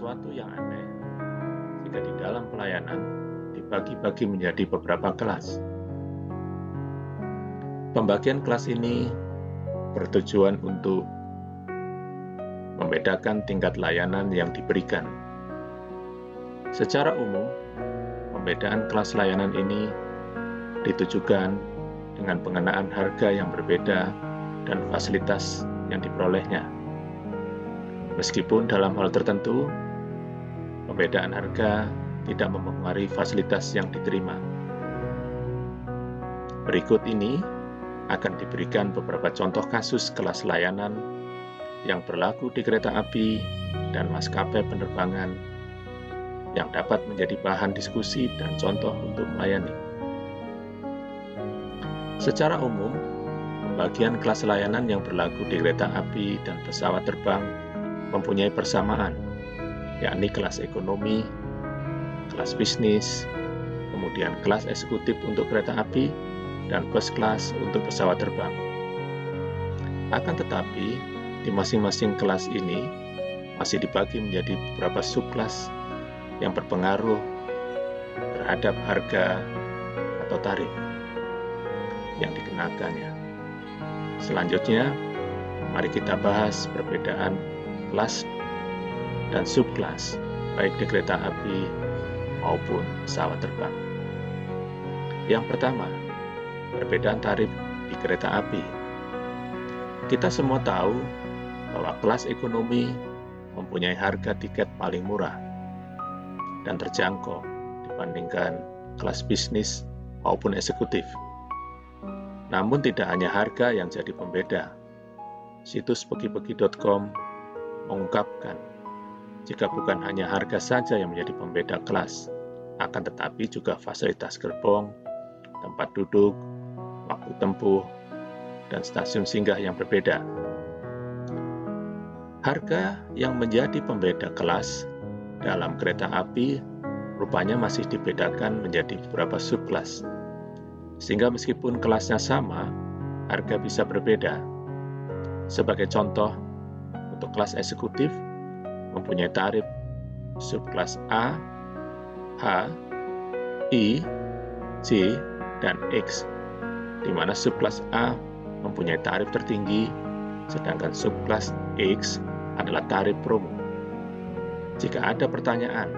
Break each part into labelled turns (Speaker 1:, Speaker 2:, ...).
Speaker 1: sesuatu yang aneh jika di dalam pelayanan dibagi-bagi menjadi beberapa kelas. Pembagian kelas ini bertujuan untuk membedakan tingkat layanan yang diberikan. Secara umum, pembedaan kelas layanan ini ditujukan dengan pengenaan harga yang berbeda dan fasilitas yang diperolehnya. Meskipun dalam hal tertentu, pembedaan harga tidak mempengaruhi fasilitas yang diterima. Berikut ini akan diberikan beberapa contoh kasus kelas layanan yang berlaku di kereta api dan maskapai penerbangan yang dapat menjadi bahan diskusi dan contoh untuk melayani. Secara umum, pembagian kelas layanan yang berlaku di kereta api dan pesawat terbang mempunyai persamaan, yakni kelas ekonomi, kelas bisnis, kemudian kelas eksekutif untuk kereta api, dan first class untuk pesawat terbang. Akan tetapi, di masing-masing kelas ini masih dibagi menjadi beberapa subkelas yang berpengaruh terhadap harga atau tarif yang dikenakannya. Selanjutnya, mari kita bahas perbedaan kelas dan subkelas, baik di kereta api maupun pesawat terbang. Yang pertama, perbedaan tarif di kereta api. Kita semua tahu bahwa kelas ekonomi mempunyai harga tiket paling murah dan terjangkau dibandingkan kelas bisnis maupun eksekutif. Namun tidak hanya harga yang jadi pembeda. Situs pegi-pegi.com mengungkapkan, jika bukan hanya harga saja yang menjadi pembeda kelas, akan tetapi juga fasilitas gerbong, tempat duduk, waktu tempuh, dan stasiun singgah yang berbeda. Harga yang menjadi pembeda kelas dalam kereta api rupanya masih dibedakan menjadi beberapa subkelas. Sehingga meskipun kelasnya sama, harga bisa berbeda. Sebagai contoh, untuk kelas eksekutif mempunyai tarif subkelas A, H, I, C, dan X, di mana subkelas A mempunyai tarif tertinggi, sedangkan subkelas X adalah tarif promo. Jika ada pertanyaan,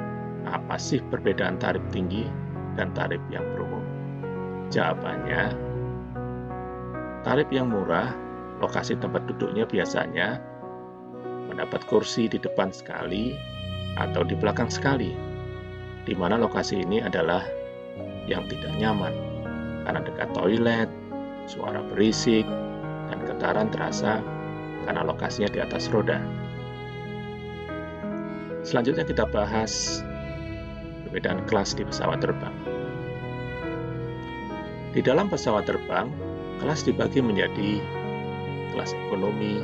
Speaker 1: apa sih perbedaan tarif tinggi dan tarif yang promo? Jawabannya, tarif yang murah, lokasi tempat duduknya biasanya mendapat kursi di depan sekali atau di belakang sekali, di mana lokasi ini adalah yang tidak nyaman karena dekat toilet, suara berisik, dan getaran terasa karena lokasinya di atas roda. Selanjutnya kita bahas perbedaan kelas di pesawat terbang. Di dalam pesawat terbang, kelas dibagi menjadi kelas ekonomi,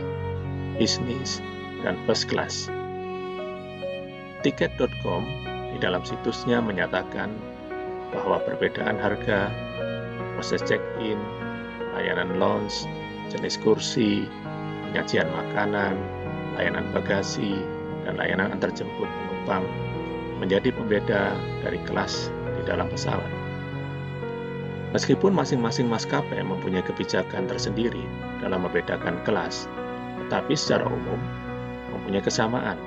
Speaker 1: bisnis, dan first class. Tiket.com di dalam situsnya menyatakan bahwa perbedaan harga, proses check-in, layanan lounge, jenis kursi, penyajian makanan, layanan bagasi, dan layanan antarjemput penumpang menjadi pembeda dari kelas di dalam pesawat. Meskipun masing-masing maskapai mempunyai kebijakan tersendiri dalam membedakan kelas, tetapi secara umum mempunyai kesamaan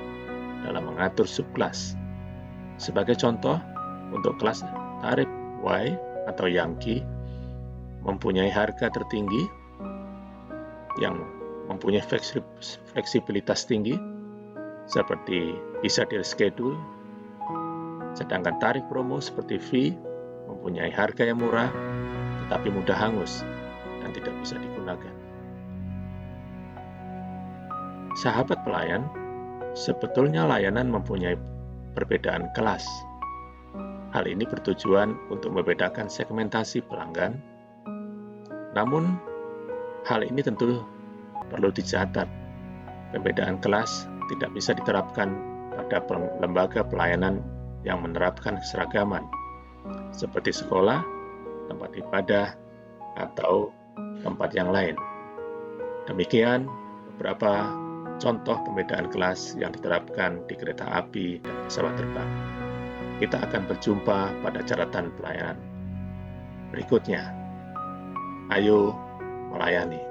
Speaker 1: dalam mengatur subkelas. Sebagai contoh, untuk kelas tarif Y atau Yankee mempunyai harga tertinggi yang mempunyai fleksibilitas tinggi seperti bisa di reschedule sedangkan tarif promo seperti V mempunyai harga yang murah tetapi mudah hangus dan tidak bisa digunakan. Sahabat pelayan, sebetulnya layanan mempunyai perbedaan kelas. Hal ini bertujuan untuk membedakan segmentasi pelanggan. Namun, hal ini tentu perlu dicatat. Perbedaan kelas tidak bisa diterapkan pada lembaga pelayanan yang menerapkan keseragaman, seperti sekolah, tempat ibadah, atau tempat yang lain. Demikian beberapa contoh pembedaan kelas yang diterapkan di kereta api dan pesawat terbang. Kita akan berjumpa pada catatan pelayanan berikutnya. Ayo melayani.